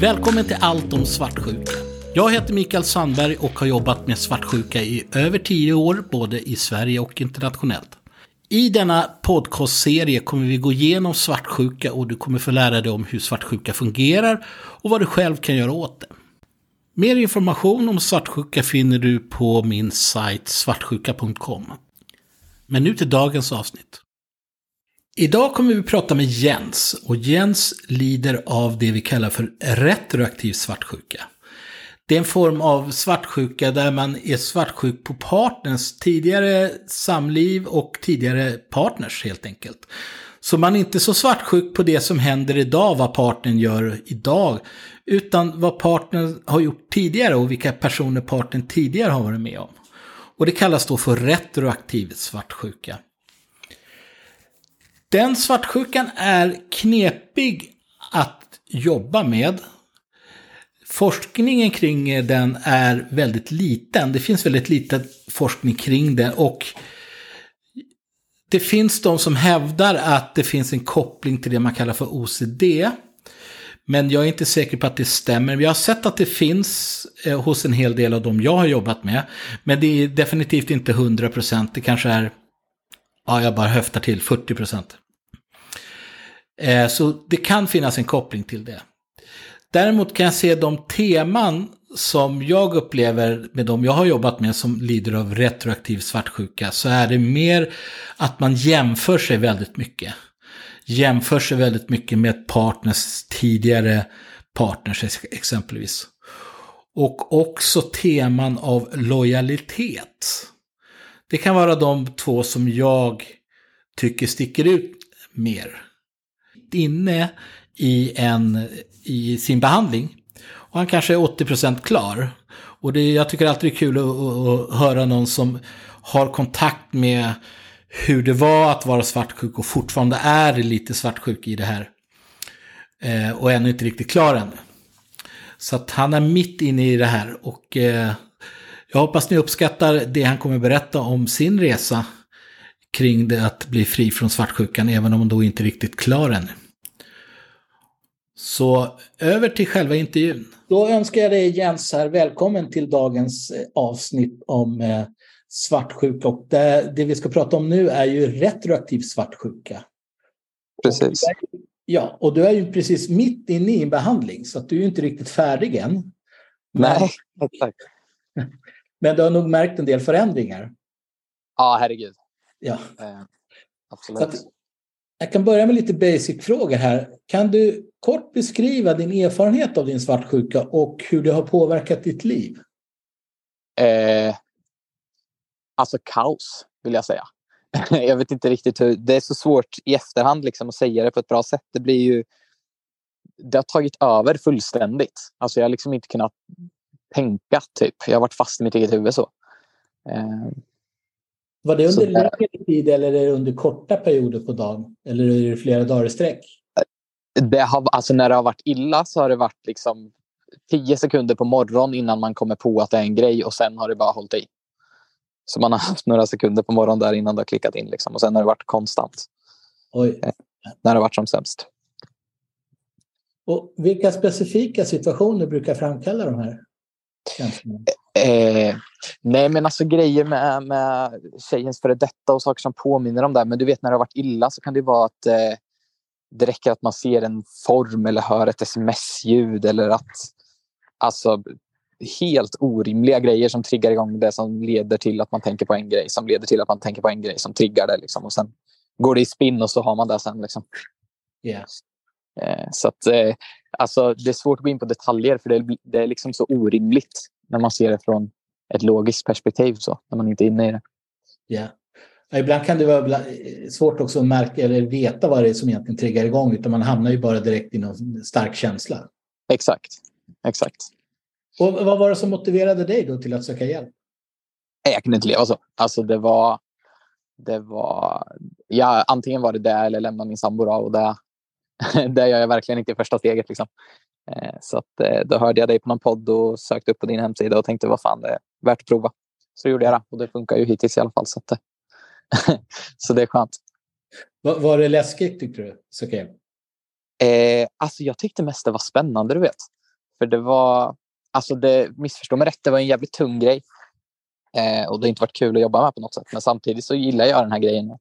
Välkommen till Allt om svartsjuka. Jag heter Mikael Sandberg och har jobbat med svartsjuka i över tio år, både i Sverige och internationellt. I denna podcastserie kommer vi gå igenom svartsjuka och du kommer få lära dig om hur svartsjuka fungerar och vad du själv kan göra åt det. Mer information om svartsjuka finner du på min sajt svartsjuka.com. Men nu till dagens avsnitt. Idag kommer vi prata med Jens och Jens lider av det vi kallar för retroaktiv svartsjuka. Det är en form av svartsjuka där man är svartsjuk på partners tidigare samliv och tidigare partners helt enkelt. Så man är inte så svartsjuk på det som händer idag, vad partnern gör idag, utan vad partnern har gjort tidigare och vilka personer partnern tidigare har varit med om. Och det kallas då för retroaktiv svartsjuka. Den svartsjukan är knepig att jobba med. Forskningen kring den är väldigt liten. Det finns väldigt lite forskning kring det och det finns de som hävdar att det finns en koppling till det man kallar för OCD. Men jag är inte säker på att det stämmer. Vi har sett att det finns eh, hos en hel del av dem jag har jobbat med. Men det är definitivt inte 100%. Det kanske är, ja jag bara höftar till, 40 procent. Eh, så det kan finnas en koppling till det. Däremot kan jag se de teman som jag upplever med de jag har jobbat med som lider av retroaktiv svartsjuka så är det mer att man jämför sig väldigt mycket. Jämför sig väldigt mycket med partners tidigare partners exempelvis. Och också teman av lojalitet. Det kan vara de två som jag tycker sticker ut mer. Inne i, en, i sin behandling och han kanske är 80% klar. Och det, jag tycker alltid det är kul att, att, höra någon som har kontakt med hur det var att vara svartsjuk och fortfarande är lite svartsjuk i det här. Eh, och ännu inte riktigt klar ännu. Så att han är mitt inne i det här och eh, jag hoppas ni uppskattar det han kommer berätta om sin resa kring det att bli fri från svartsjukan, även om han då inte är riktigt klar ännu. Så över till själva intervjun. Då önskar jag dig Jens här välkommen till dagens eh, avsnitt om eh, svartsjuka. Och det, det, vi ska prata om nu är ju retroaktiv svartsjuka. Precis. Och ja, och du är ju precis mitt inne i en behandling så att du är ju inte riktigt färdig än. Men, Nej, exakt. Men du har nog märkt en del förändringar. Ja, herregud. Ja. Eh, absolut. jag kan börja med lite basic-frågor här. Kan du kort beskriva din erfarenhet av din svartsjuka och hur det har påverkat ditt liv? Eh, alltså kaos, vill jag säga. jag vet inte riktigt hur... Det är så svårt i efterhand liksom, att säga det på ett bra sätt. Det blir ju... Det har tagit över fullständigt. Alltså jag har liksom inte kunnat tänka, typ. Jag har varit fast i mitt eget huvud så. Eh, var det under längre tid eller är det under korta perioder på dagen? Eller är det flera dagar i sträck? det har, alltså när det har varit illa så har det varit liksom tio sekunder på morgonen innan man kommer på att det är en grej och sen har det bara hållit i. Så man har haft några sekunder på morgonen där innan det har klickat in liksom, och sen har det varit konstant. Oj. Eh, när det har varit som sämst. Och vilka specifika situationer brukar framkalla de här? Eh, nej men alltså grejer med, med tjejens före detta och saker som påminner om det. Men du vet när det har varit illa så kan det vara att eh, det räcker att man ser en form eller hör ett sms-ljud eller att alltså helt orimliga grejer som triggar igång det som leder till att man tänker på en grej som leder till att man tänker på en grej som triggar det liksom. och sen går det i spinn och så har man det sen liksom. Yes. Eh, så att eh, alltså det är svårt att gå in på detaljer för det, det är liksom så orimligt när man ser det från ett logiskt perspektiv så när man inte är inne i det. Yeah. Ibland kan det vara svårt också att märka eller veta vad det är som egentligen triggar igång utan man hamnar ju bara direkt i någon stark känsla. Exakt. Exakt. Och vad var det som motiverade dig då till att söka hjälp? Jag kunde inte leva så. Alltså det var... Det var... Ja, antingen var det det eller lämna min sambo och det, det gör jag verkligen inte i första steget. Liksom. Eh, så att, eh, då hörde jag dig på någon podd och sökte upp på din hemsida och tänkte vad fan det är värt att prova. Så gjorde jag det och det funkar ju hittills i alla fall. Så att, eh, så det är skönt. Var, var det läskigt tyckte du? Okay. Eh, alltså jag tyckte mest det var spännande, du vet. För det var, alltså det, missförstå mig rätt, det var en jävligt tung grej. Eh, och det har inte varit kul att jobba med på något sätt. Men samtidigt så gillar jag den här grejen.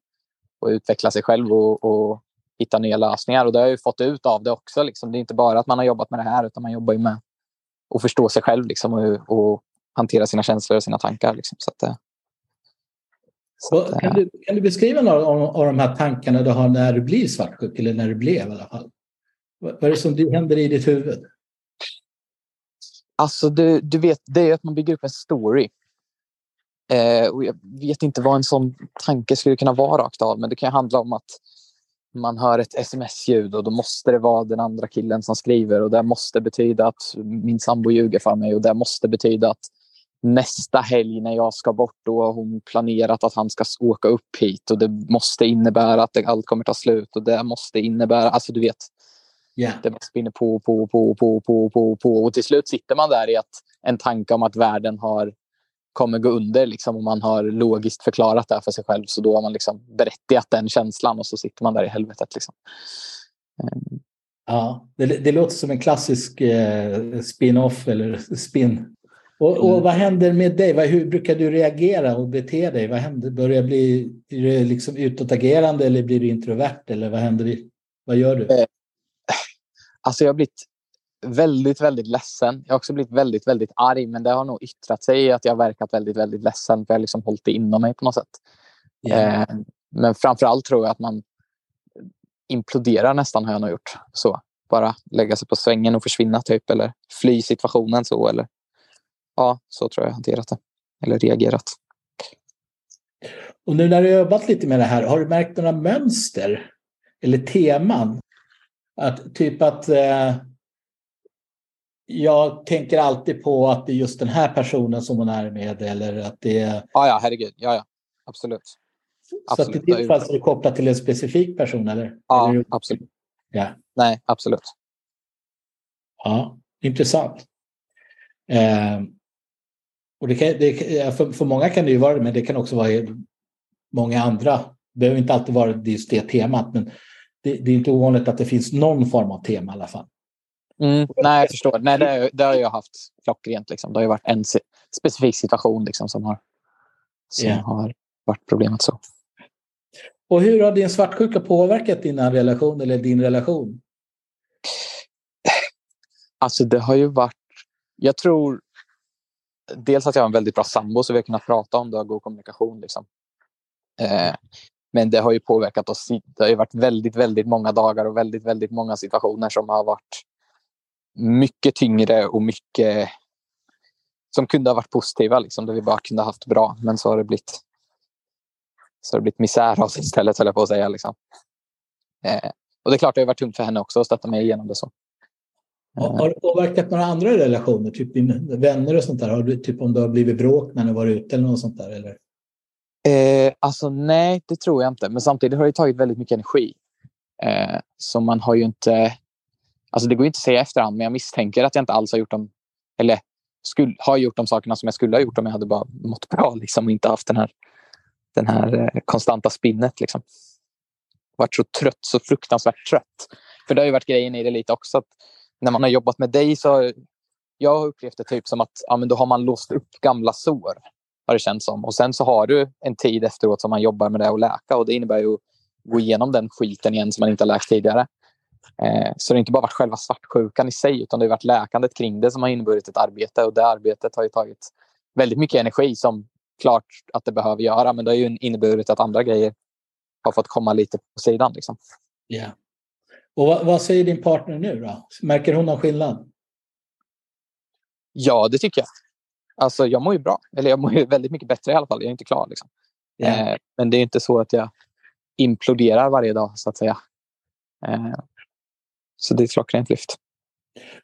Och utveckla sig själv och, och hitta nya lösningar. Och det har jag ju fått ut av det också. Liksom. Det är inte bara att man har jobbat med det här, utan man jobbar ju med att förstå sig själv liksom, och, och hantera sina känslor och sina tankar. Liksom. Så att, eh, så att, kan, du, kan du beskriva några av, av de här tankarna du har när du blir svartsjuk, eller när du blev i alla fall? Vad är det som händer i ditt huvud? Alltså, du, du vet, det är att man bygger upp en story. Eh, och jag vet inte vad en sån tanke skulle kunna vara rakt av, men det kan handla om att man hör ett sms-ljud och då måste det vara den andra killen som skriver och det måste betyda att min sambo ljuger för mig och det måste betyda att nästa helg när jag ska bort då har hon planerat att han ska åka upp hit och det måste innebära att det, allt kommer ta slut och det måste innebära, alltså du vet. Yeah. Det bara spinner på, på, på, på, på, på, på och till slut sitter man där i att en tanke om att världen har kommer gå under liksom, och man har logiskt förklarat det för sig själv. Så då har man liksom berättigat den känslan och så sitter man där i helvetet. Liksom. Um. Ja, det, det, låter som en klassisk eh, spin-off eller spin. Och, och mm. vad händer med dig? Hur brukar du reagera och bete dig? Vad händer? Börjar bli är du liksom utåtagerande eller blir du introvert? Eller vad händer? Vad gör du? Eh, alltså jag har blivit väldigt, väldigt ledsen. Jag har också blivit väldigt, väldigt arg, men det har nog yttrat sig i att jag har verkat väldigt, väldigt ledsen för jag har liksom hållit det inom mig på något sätt. Yeah. Eh, men framför allt tror jag att man imploderar nästan har jag nog gjort. Så. Bara lägga sig på svängen och försvinna typ eller fly situationen så eller ja, så tror jag hanterat det. Eller reagerat. Och nu när du har jobbat lite med det här, har du märkt några mönster eller teman? Att typ att eh, jag tänker alltid på att det är just den här personen som hon är med eller att det är... Ja, ja, herregud. Ja, ja. Absolut. Så absolut. att i ditt fall är det kopplat till en specifik person eller? Ja, eller? absolut. Ja. Nej, absolut. Ja, intressant. Eh, och det kan, det, för, för många kan det ju vara det, men det kan också vara många andra. Det behöver inte alltid vara just det temat, men det, det är inte ovanligt att det finns någon form av tema i alla fall. Mm, nej, jag förstår. Nej, det, det har jag haft klockrent. Liksom. Det har ju varit en specifik situation liksom, som, har, som yeah. har varit problemet. så. Och hur har din svartsjuka påverkat dina relation eller din relation? Alltså det har ju varit... Jag tror dels att jag har en väldigt bra sambo så vi har kunnat prata om det och god kommunikation. Liksom. Eh, men det har ju påverkat oss. Det har ju varit väldigt, väldigt många dagar och väldigt, väldigt många situationer som har varit mycket tyngre och mycket som kunde ha varit positiva, liksom, där vi bara kunde ha haft bra. Men så har det blivit, så har det blivit misär av istället, höll jag på att säga. Liksom. Eh, och det är klart, det har varit tungt för henne också att stötta mig igenom det. så. Har det påverkat några andra relationer, typ vänner och sånt där? Har du, typ om du har blivit bråk när ni varit ute eller något sånt där? Eller? Eh, alltså nej, det tror jag inte. Men samtidigt har det tagit väldigt mycket energi. Eh, så man har ju inte... Alltså det går inte att säga efterhand, men jag misstänker att jag inte alls har gjort dem... Eller skulle, har gjort de sakerna som jag skulle ha gjort om jag hade bara mått bra liksom, och inte haft den här, den här eh, konstanta spinnet. Liksom. Varit så trött, så fruktansvärt trött. För det har ju varit grejen i det lite också. Att när man har jobbat med dig så har jag har upplevt det typ som att ja, men då har man låst upp gamla sår. Har det känts som. Och sen så har du en tid efteråt som man jobbar med det och läka och det innebär ju att gå igenom den skiten igen som man inte har läkt tidigare. Eh, så det har inte bara varit själva svartsjukan i sig utan det har varit läkandet kring det som har inneburit ett arbete och det arbetet har ju tagit väldigt mycket energi som klart att det behöver göra men det har ju inneburit att andra grejer har fått komma lite på sidan. Liksom. Yeah. Och vad, vad, säger din partner nu då? Märker hon någon skillnad? Ja, det tycker jag. Alltså, jag mår ju bra. Eller jag mår ju väldigt mycket bättre i alla fall. Jag är inte klar. Liksom. Yeah. Eh, men det är inte så att jag imploderar varje dag, så att säga. Eh, så det är ett klockrent lyft.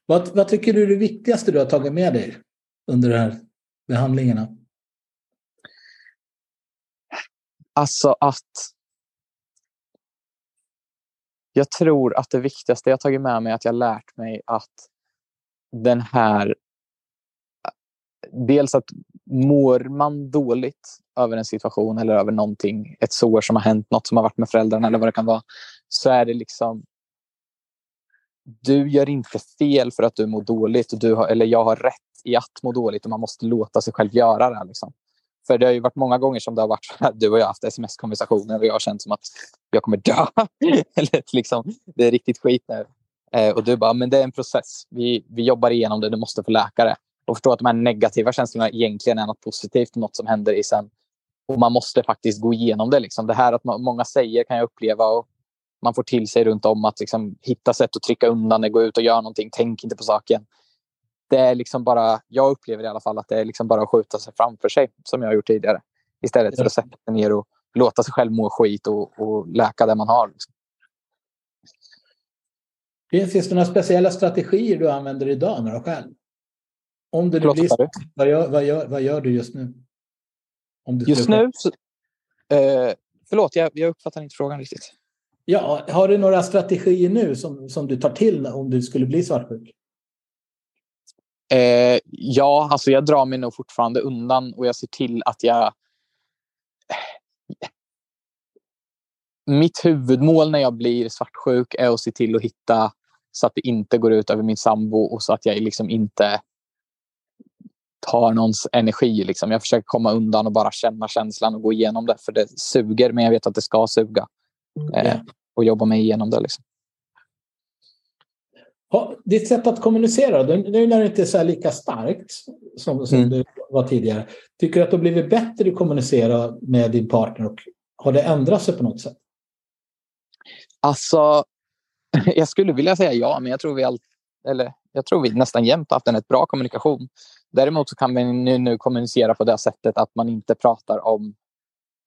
Vad, vad tycker du är det viktigaste du har tagit med dig under de här behandlingarna? Alltså att jag tror att det viktigaste jag tagit med mig är att jag lärt mig att den här... Dels att mår man dåligt över en situation eller över någonting, ett sår som har hänt, något som har varit med föräldrarna eller vad det kan vara, så är det liksom du gör inte fel för att du mår dåligt. Och du har, eller jag har rätt i att må dåligt och man måste låta sig själv göra det. Liksom. För det har ju varit många gånger som det har varit så här, du och jag har haft sms-konversationer och jag har känt som att jag kommer dö. eller liksom, det är riktigt skit nu. Eh, och du bara, men det är en process. Vi, vi jobbar igenom det, du måste få läka det. Och förstå att de här negativa känslorna egentligen är något positivt, något som händer i sen. Och man måste faktiskt gå igenom det. Liksom. Det här att många säger kan jag uppleva och man får till sig runt om att liksom hitta sätt att trycka undan det, gå ut och göra någonting, tänk inte på saken. Det är liksom bara, jag upplever i alla fall att det är liksom bara att skjuta sig framför sig som jag har gjort tidigare. Istället för att sätta sig ner och låta sig själv må skit och, och läka det man har. Liksom. Finns det några speciella strategier du använder idag när du själv? Om du Förlåt, blir, vad, gör, vad, gör, vad gör du just nu? just nu? Så, eh, förlåt, jag, jag uppfattar inte frågan riktigt. Ja, har du några strategier nu som, som du tar till om du skulle bli svartsjuk? Eh, ja, alltså jag drar mig nog fortfarande undan och jag ser till att jag... Mitt huvudmål när jag blir svartsjuk är att se till att hitta så att det inte går ut över min sambo och så att jag liksom inte tar någons energi. Liksom. Jag försöker komma undan och bara känna känslan och gå igenom det. För det suger, men jag vet att det ska suga. Eh, och jobba mig igenom det. Liksom. Ha, ditt sätt att kommunicera, nu när det inte är så lika starkt som, som mm. det var tidigare. Tycker du att du har blivit bättre att kommunicera med din partner och har det ändrat sig på något sätt? Alltså, jag skulle vilja säga ja, men jag tror vi, all, eller, jag tror vi nästan jämt haft en ett bra kommunikation. Däremot så kan vi nu, nu kommunicera på det sättet att man inte pratar om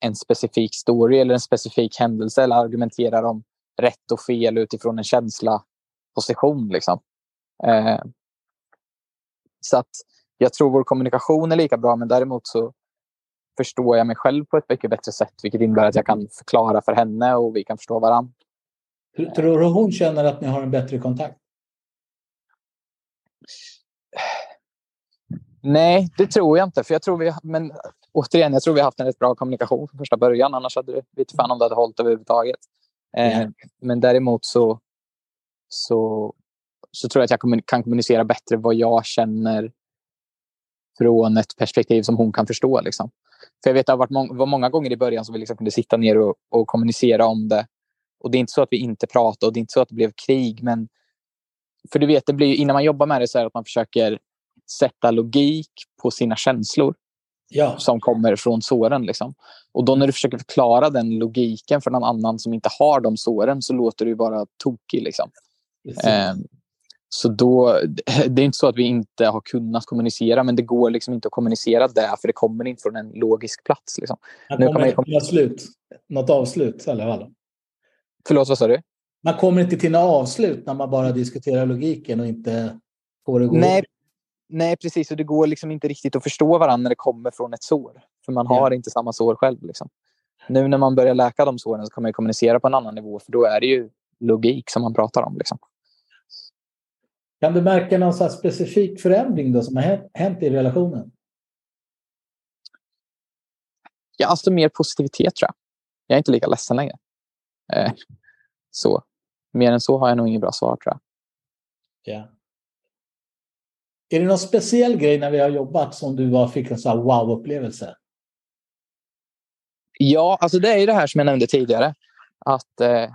en specifik story eller en specifik händelse eller argumenterar om rätt och fel utifrån en känsla position. Liksom. Eh, så att jag tror vår kommunikation är lika bra men däremot så förstår jag mig själv på ett mycket bättre sätt vilket innebär att jag kan förklara för henne och vi kan förstå varandra. Tror du hon känner att ni har en bättre kontakt? Nej, det tror jag inte. För jag tror vi, men återigen, jag tror vi har haft en rätt bra kommunikation från första början. Annars hade det, vet fan om det hade hållit överhuvudtaget. Eh, Men däremot så, så, så tror jag att jag kan kommunicera bättre vad jag känner från ett perspektiv som hon kan förstå. Liksom. För jag vet att det var många gånger i början som vi liksom kunde sitta ner och, och, kommunicera om det. Och det är inte så att vi inte pratade och det är inte så att det blev krig. Men för du vet, det blir, innan man jobbar med det så är det att man försöker sätta logik på sina känslor ja. som kommer från såren. Liksom. Och då när du försöker förklara den logiken för någon annan som inte har de såren så låter du bara tokig. Liksom. Eh, så då, det är inte så att vi inte har kunnat kommunicera, men det går liksom inte att kommunicera det för det kommer inte från en logisk plats. Liksom. Man kommer inte till något slut, något avslut eller vad? Förlåt, vad sa du? Man kommer inte till något avslut när man bara diskuterar logiken och inte får det gå. Nej, Nej, precis. Och det går liksom inte riktigt att förstå varandra när det kommer från ett sår. För man har inte samma sår själv. Liksom. Nu när man börjar läka de såren så kan man kommunicera på en annan nivå. För då är det ju logik som man pratar om. Liksom. Kan du märka någon specifik förändring då som har hänt i relationen? Ja, alltså mer positivitet tror jag. Jag är inte lika ledsen längre. Eh, så. Mer än så har jag nog inget bra svar tror jag. Ja. Är det någon speciell grej när vi har jobbat som du var, fick en sån wow-upplevelse? Ja, alltså det är ju det här som jag nämnde tidigare. Att, eh,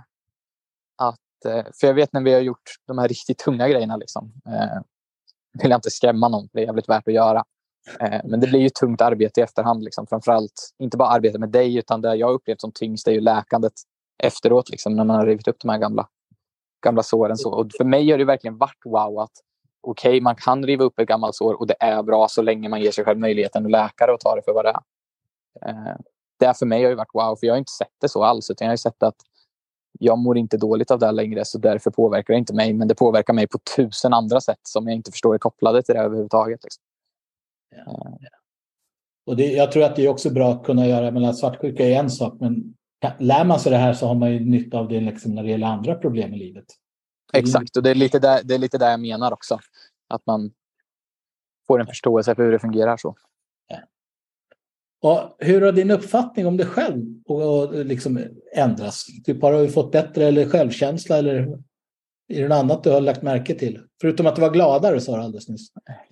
att, eh, för jag vet när vi har gjort de här riktigt tunga grejerna. Liksom, eh, vill jag inte skrämma någon, det är jävligt värt att göra. Eh, men det blir ju tungt arbete i efterhand. Liksom. Framförallt, inte bara arbete med dig, utan det jag upplevt som tyngst är ju läkandet efteråt. Liksom, när man har rivit upp de här gamla, gamla såren. Så. Och för mig har det verkligen varit wow att okej, okay, man kan riva upp ett gammalt sår och det är bra så länge man ger sig själv möjligheten att läka det och ta det för vad det är. Eh, det för mig har ju varit wow, för jag har inte sett det så alls, utan jag har sett att jag mår inte dåligt av det längre, så därför påverkar det inte mig. Men det påverkar mig på tusen andra sätt som jag inte förstår är kopplade till det överhuvudtaget. Liksom. Ja, ja. Och det, jag tror att det är också bra att kunna göra, men svartsjuka är en sak, men lär man sig det här så har man ju nytta av det liksom när det gäller andra problem i livet. Exakt, och det är, lite där, det är lite där jag menar också. Att man får en förståelse för hur det fungerar så. Och hur har din uppfattning om dig själv och, och liksom ändrats? Typ, har du fått bättre eller självkänsla? Eller? Är det något annat du har lagt märke till? Förutom att du var gladare sa du alldeles nyss.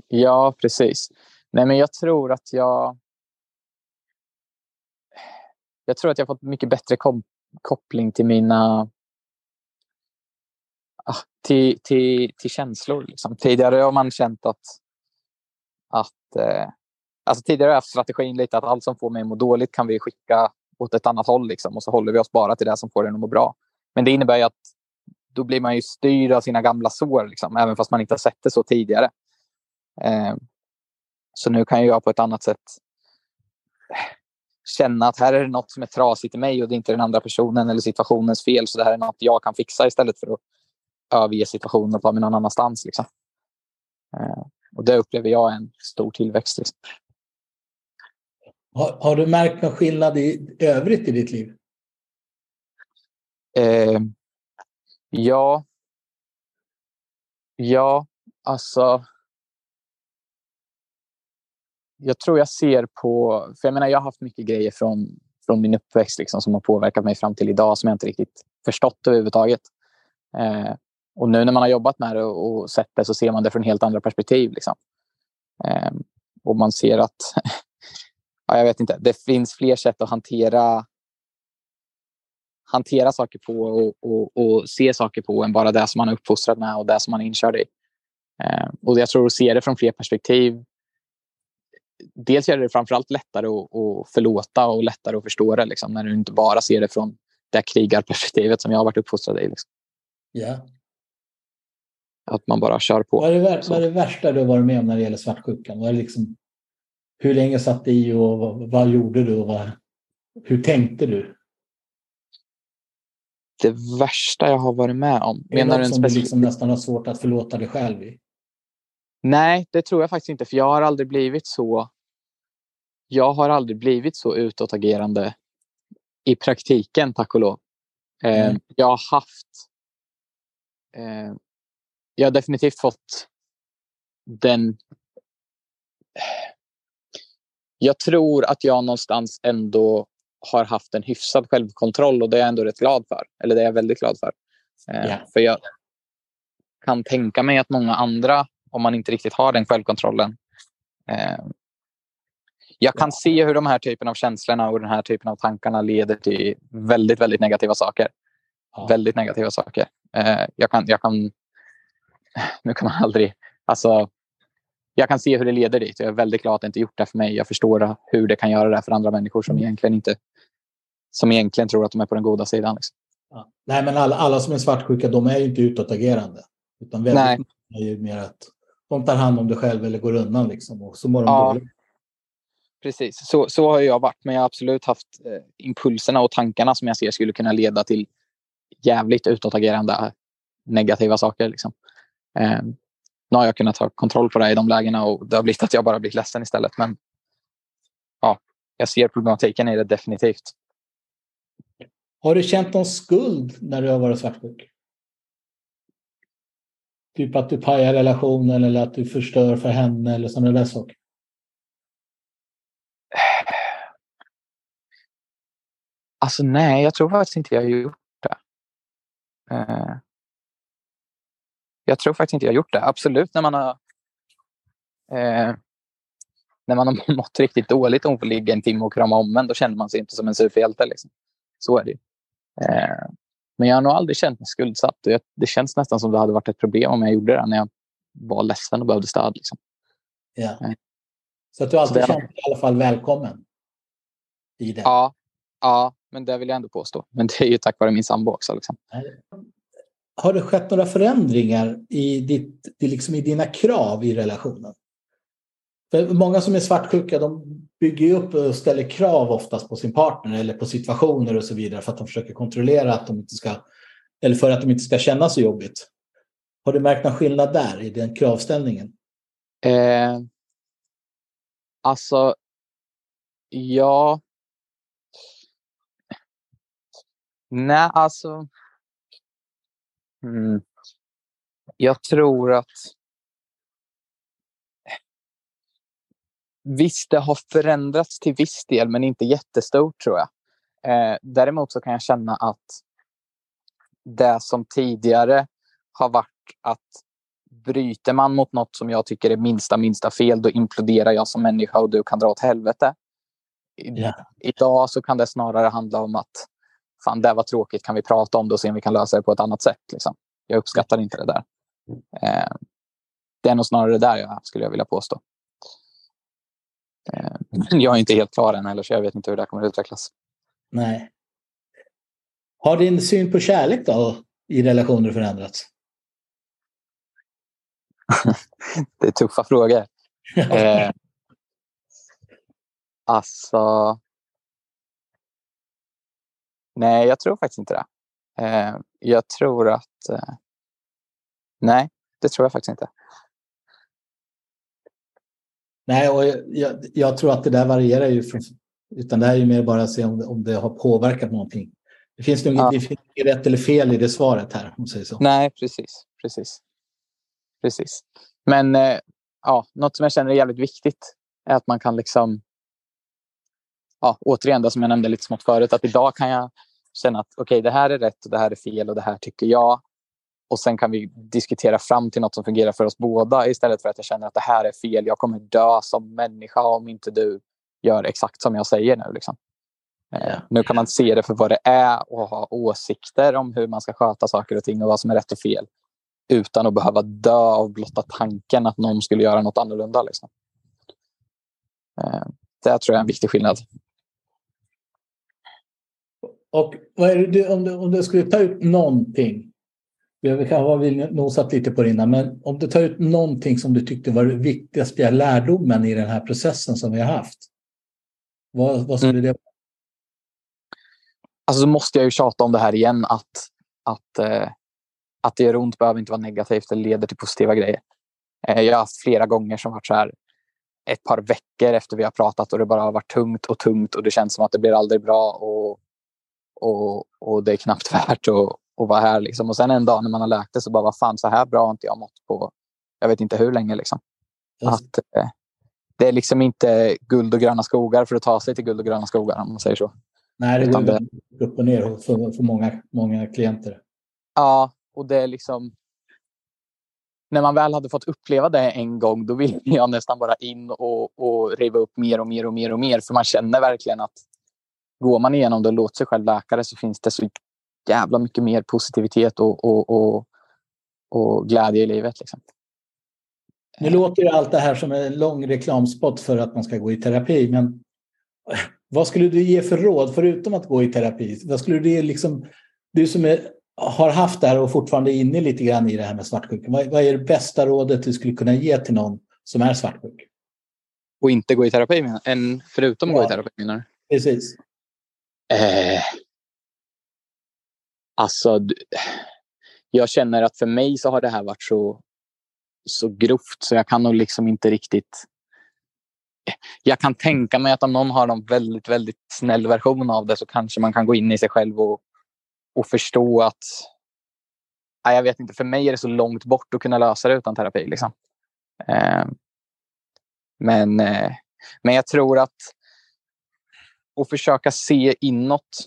Ja, precis. Nej, men jag tror att jag... Jag tror att jag fått mycket bättre koppling till mina ja, till, till, till känslor. Liksom. Tidigare har man känt att... att eh, alltså tidigare har jag haft strategin lite att allt som får mig att må dåligt kan vi skicka åt ett annat håll. Liksom, och så håller vi oss bara till det som får en att må bra. Men det innebär ju att då blir man ju styrd av sina gamla sår, liksom, även fast man inte har sett det så tidigare. Eh, så nu kan jag på ett annat sätt eh, känna att här är det något som är trasigt i mig och det är inte den andra personen eller situationens fel. Så det här är något jag kan fixa istället för att överge situationen och ta mig någon annanstans. Liksom. Eh, och det upplever jag en stor tillväxt. Liksom. Har, har, du märkt någon skillnad i övrigt i ditt liv? Eh, ja. Ja, alltså jag tror jag ser på... För jag menar, jag har haft mycket grejer från, från min uppväxt liksom, som har påverkat mig fram till idag som jag inte riktigt förstått överhuvudtaget. Eh, och nu när man har jobbat med det och, sett det så ser man det från helt andra perspektiv. Liksom. Eh, och man ser att... ja, jag vet inte. Det finns fler sätt att hantera hantera saker på och, och, och, se saker på än bara det som man är uppfostrad med och det som man är inkörd i. Eh, och jag tror att se det från fler perspektiv dels gör det framförallt lättare att, att förlåta och lättare att förstå det. Liksom, när du inte bara ser det från det krigarperspektivet som jag har varit uppfostrad i. Liksom. Yeah. Att man bara kör på. Vad är, det, vad är det värsta du har varit med om när det gäller svartsjukan? Vad är liksom, hur länge satt det i och vad, vad gjorde du? Och vad, hur tänkte du? Det värsta jag har varit med om? Är Menar det något som du liksom nästan har svårt att förlåta dig själv i? Nej, det tror jag faktiskt inte. För jag har aldrig blivit så... Jag har aldrig blivit så utåtagerande i praktiken, tack och lov. Eh, mm. jag har haft... Jag har definitivt fått den... Jag tror att jag någonstans ändå har haft en hyfsad självkontroll och det är jag ändå rätt glad för. Eller det är jag väldigt glad för. Yeah. För jag kan tänka mig att många andra om man inte riktigt har den självkontrollen. Eh, jag kan se hur de här typen av känslorna och den här typen av tankarna leder till väldigt, väldigt negativa saker. Ja. Väldigt negativa saker. Eh, jag kan, jag kan... Nu kan man aldrig... Alltså, jag kan se hur det leder dit. Jag är väldigt glad att det inte gjort det för mig. Jag förstår hur det kan göra det för andra människor som mm. egentligen inte som egentligen tror att de är på den goda sidan. Liksom. Ja. Nej, men alla, alla som är svartsjuka, de är ju inte utåtagerande. Utan väldigt Nej. är ju mer att de tar hand om det själv eller går undan liksom och så mår de ja, dåligt. Precis, så, så har jag varit. Men jag har absolut haft eh, impulserna och tankarna som jag ser skulle kunna leda till jävligt utåtagerande negativa saker. Liksom. Eh, nu har jag kunnat ta kontroll på det i de lägena och det har blivit att jag bara blivit ledsen istället. Men ja, jag ser problematiken i det definitivt. Har du känt någon skuld när du har varit svartsjuk? Typ att du pajar relationen eller att du förstör för henne eller sådana där saker? Alltså nej, jag tror faktiskt inte jag har gjort det. Jag tror faktiskt inte jag har gjort det. Absolut när man har uh, när man har mått riktigt dåligt och får ligga en timme och krama om en, då känner man sig inte som en superhjälte. Liksom. Så är det. Uh, men jag har nog aldrig känt mig skuldsatt. Det känns nästan som det hade varit ett problem om jag gjorde det när jag var ledsen och behövde stöd. Liksom. Ja. Så att du alltid känt dig i alla fall välkommen? I det. Ja, ja, men det vill jag ändå påstå. Men det är ju tack vare min sambo också. Liksom. Har det skett några förändringar i, ditt, liksom i dina krav i relationen? För många som är svartsjuka de bygger upp och ställer krav oftast på sin partner eller på situationer och så vidare för att de försöker kontrollera att de inte ska, eller för att de inte ska känna så jobbigt. Har du märkt någon skillnad där i den kravställningen? Eh, alltså, ja. Nej, alltså. Mm. Jag tror att Visst, det har förändrats till viss del, men inte jättestort tror jag. Eh, däremot så kan jag känna att det som tidigare har varit att bryter man mot något som jag tycker är minsta, minsta fel, då imploderar jag som människa och du kan dra åt helvete. I, yeah. Idag så kan det snarare handla om att fan, det var tråkigt, kan vi prata om det och se om vi kan lösa det på ett annat sätt. Liksom. Jag uppskattar inte det där. Eh, det är nog snarare det där jag skulle jag vilja påstå. Eh, jag är inte helt klar än heller, så jag vet inte hur det kommer att utvecklas. Nej. Har din syn på kärlek då i relationer förändrats? det är tuffa frågor. eh, alltså... Nej, jag tror faktiskt inte det. Eh, jag tror att... Eh, nej, det tror jag faktiskt inte. Nej, och jag, jag, tror att det där varierar ju. Från, utan det här är ju mer bara att se om, om det har påverkat någonting. Det finns nog ja. inget rätt eller fel i det svaret här. Om säger så. Nej, precis. precis. precis. Men eh, ja, något som jag känner är jävligt viktigt är att man kan liksom... Ja, återigen, det som jag nämnde lite smått förut, att idag kan jag känna att okej, okay, det här är rätt och det här är fel och det här tycker jag. Och sen kan vi diskutera fram till något som fungerar för oss båda istället för att jag känner att det här är fel. Jag kommer dö som människa om inte du gör exakt som jag säger nu. Liksom. Eh, nu kan man se det för vad det är och ha åsikter om hur man ska sköta saker och ting och vad som är rätt och fel. Utan att behöva dö av blotta tanken att någon skulle göra något annorlunda. Liksom. Eh, det tror jag är en viktig skillnad. Och det, om, du, om du skulle ta ut någonting vi kan ha nosat lite på det innan, men om du tar ut någonting som du tyckte var det viktigaste lärdomen i den här processen som vi har haft. Vad, vad skulle mm. det vara? Alltså så måste jag ju tjata om det här igen att, att, eh, att det gör ont behöver inte vara negativt eller leder till positiva grejer. Eh, jag har haft flera gånger som varit så här ett par veckor efter vi har pratat och det bara har varit tungt och tungt och det känns som att det blir aldrig bra och, och, och det är knappt värt att, och vara här. Liksom. Och sen en dag när man har läkt det så bara, vad fan, så här bra har inte jag mått på jag vet inte hur länge. Liksom. Att, eh, det är liksom inte guld och gröna skogar för att ta sig till guld och gröna skogar om man säger så. Nej, det går det... upp och ner för, för många, många klienter. Ja, och det är liksom... När man väl hade fått uppleva det en gång, då vill jag nästan bara in och, och riva upp mer och mer och mer och mer. För man känner verkligen att går man igenom det och låter sig själv läka så finns det så jävla mycket mer positivitet och, och, och, och glädje i livet. Liksom. Nu låter allt det här som en lång reklamspot för att man ska gå i terapi, men vad skulle du ge för råd förutom att gå i terapi? Vad skulle du liksom, du som är, har haft det här och fortfarande är inne lite grann i det här med svartsjuka, vad, vad är det bästa rådet du skulle kunna ge till någon som är svartsjuk? Och inte gå i terapi, än förutom ja, gå i terapi menar du? Precis. Eh, Alltså, jag känner att för mig så har det här varit så, så grovt så jag kan nog liksom inte riktigt... Jag kan tänka mig att om någon har en väldigt, väldigt snäll version av det så kanske man kan gå in i sig själv och, och förstå att... Nej, jag vet inte, för mig är det så långt bort att kunna lösa det utan terapi. Liksom. Eh, men, eh, men jag tror att och försöka se inåt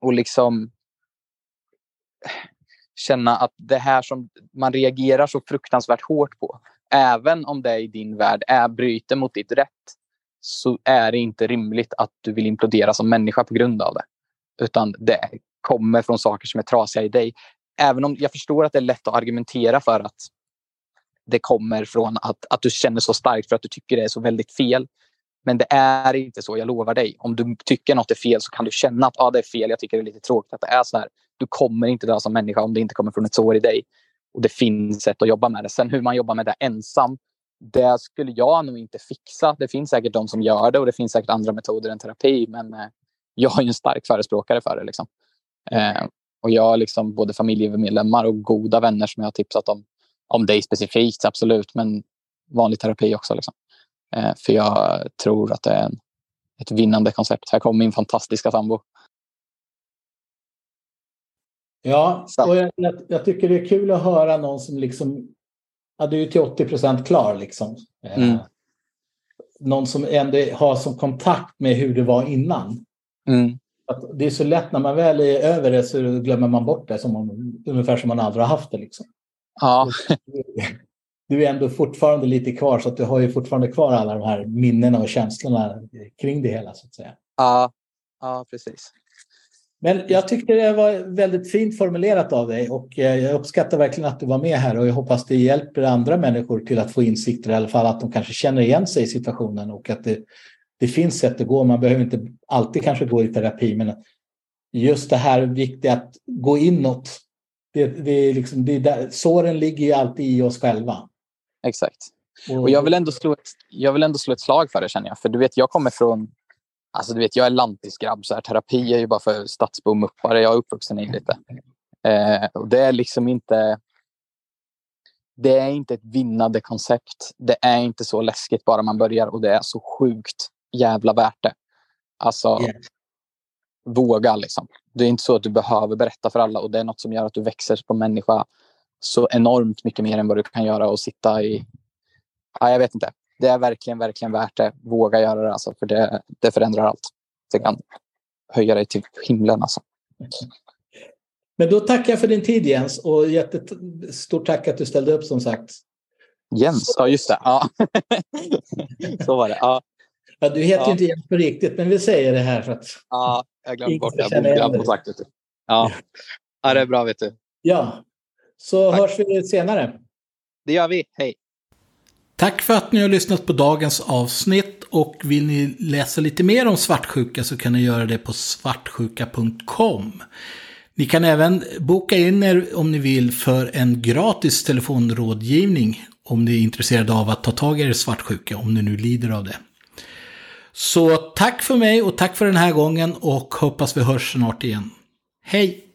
och liksom känna att det här som man reagerar så fruktansvärt hårt på, även om det i din värld är bryter mot ditt rätt, så är det inte rimligt att du vill implodera som människa på grund av det. Utan det kommer från saker som är trasiga i dig. Även om jag förstår att det är lätt att argumentera för att det kommer från att, att du känner så starkt för att du tycker det är så väldigt fel. Men det är inte så, jag lovar dig. Om du tycker något är fel så kan du känna att ah, det är fel, jag tycker det är lite tråkigt att det är så här. Du kommer inte dö som människa om det inte kommer från ett sår i dig. Och det finns sätt att jobba med det. Sen hur man jobbar med det ensam, det skulle jag nog inte fixa. Det finns säkert de som gör det och det finns säkert andra metoder än terapi. Men eh, jag är en stark förespråkare för det. Liksom. Eh, och jag har liksom både familjemedlemmar och goda vänner som jag har tipsat om. Om dig specifikt, absolut. Men vanlig terapi också. Liksom. Eh, för jag tror att det är en, ett vinnande koncept. Här kommer min fantastiska sambo. Ja, och jag, jag, tycker det är kul att höra någon som liksom... Ja, du är till 80 procent klar liksom. Eh, mm. någon som ändå har som kontakt med hur det var innan. Mm. Att det är så lätt när man väl är över det så glömmer man bort det som om, ungefär som man aldrig har haft det. Liksom. Ja. Du är ändå fortfarande lite kvar så att du har ju fortfarande kvar alla de här minnena och känslorna kring det hela så att säga. Ja, ja precis. Men jag tyckte det var väldigt fint formulerat av dig och eh, jag uppskattar verkligen att du var med här och jag hoppas det hjälper andra människor till att få insikter i alla fall att de kanske känner igen sig i situationen och att det, det finns sätt att gå. Man behöver inte alltid kanske gå i terapi men just det här viktiga att gå inåt. Det, det är liksom, det är där, såren ligger ju alltid i oss själva. Exakt. Och jag vill, ändå slå ett, jag vill ändå slå ett slag för det känner jag. För du vet, jag kommer från Alltså du vet, jag är lantisgrabb, så här, terapi är ju bara för stadsbomuppare. Jag är uppvuxen i lite. Eh, och det är liksom inte... Det är inte ett vinnande koncept. Det är inte så läskigt bara man börjar och det är så sjukt jävla värt det. Alltså, yeah. våga liksom. Det är inte så att du behöver berätta för alla och det är något som gör att du växer som människa så enormt mycket mer än vad du kan göra och sitta i... Ja, jag vet inte det är verkligen, verkligen värt det. Våga göra det alltså, för det, det förändrar allt. Det kan höja dig till himlen alltså. Men då tackar jag för din tid Jens och jättestort tack att du ställde upp som sagt. Jens, ja just det. Ja. Så var det. Ja. Ja, du heter ja. ju inte Jens på riktigt, men vi säger det här för att... Ja, jag glömde bort det. Jag borde ha sagt det. Ja. ja, det är bra vet du. Ja, så tack. hörs vi senare. Det gör vi. Hej. Tack för att ni har lyssnat på dagens avsnitt och vill ni läsa lite mer om svartsjuka så kan ni göra det på svartsjuka.com. Ni kan även boka in er om ni vill för en gratis telefonrådgivning om ni är intresserade av att ta tag i er svartsjuka, om ni nu lider av det. Så tack för mig och tack för den här gången och hoppas vi hörs snart igen. Hej!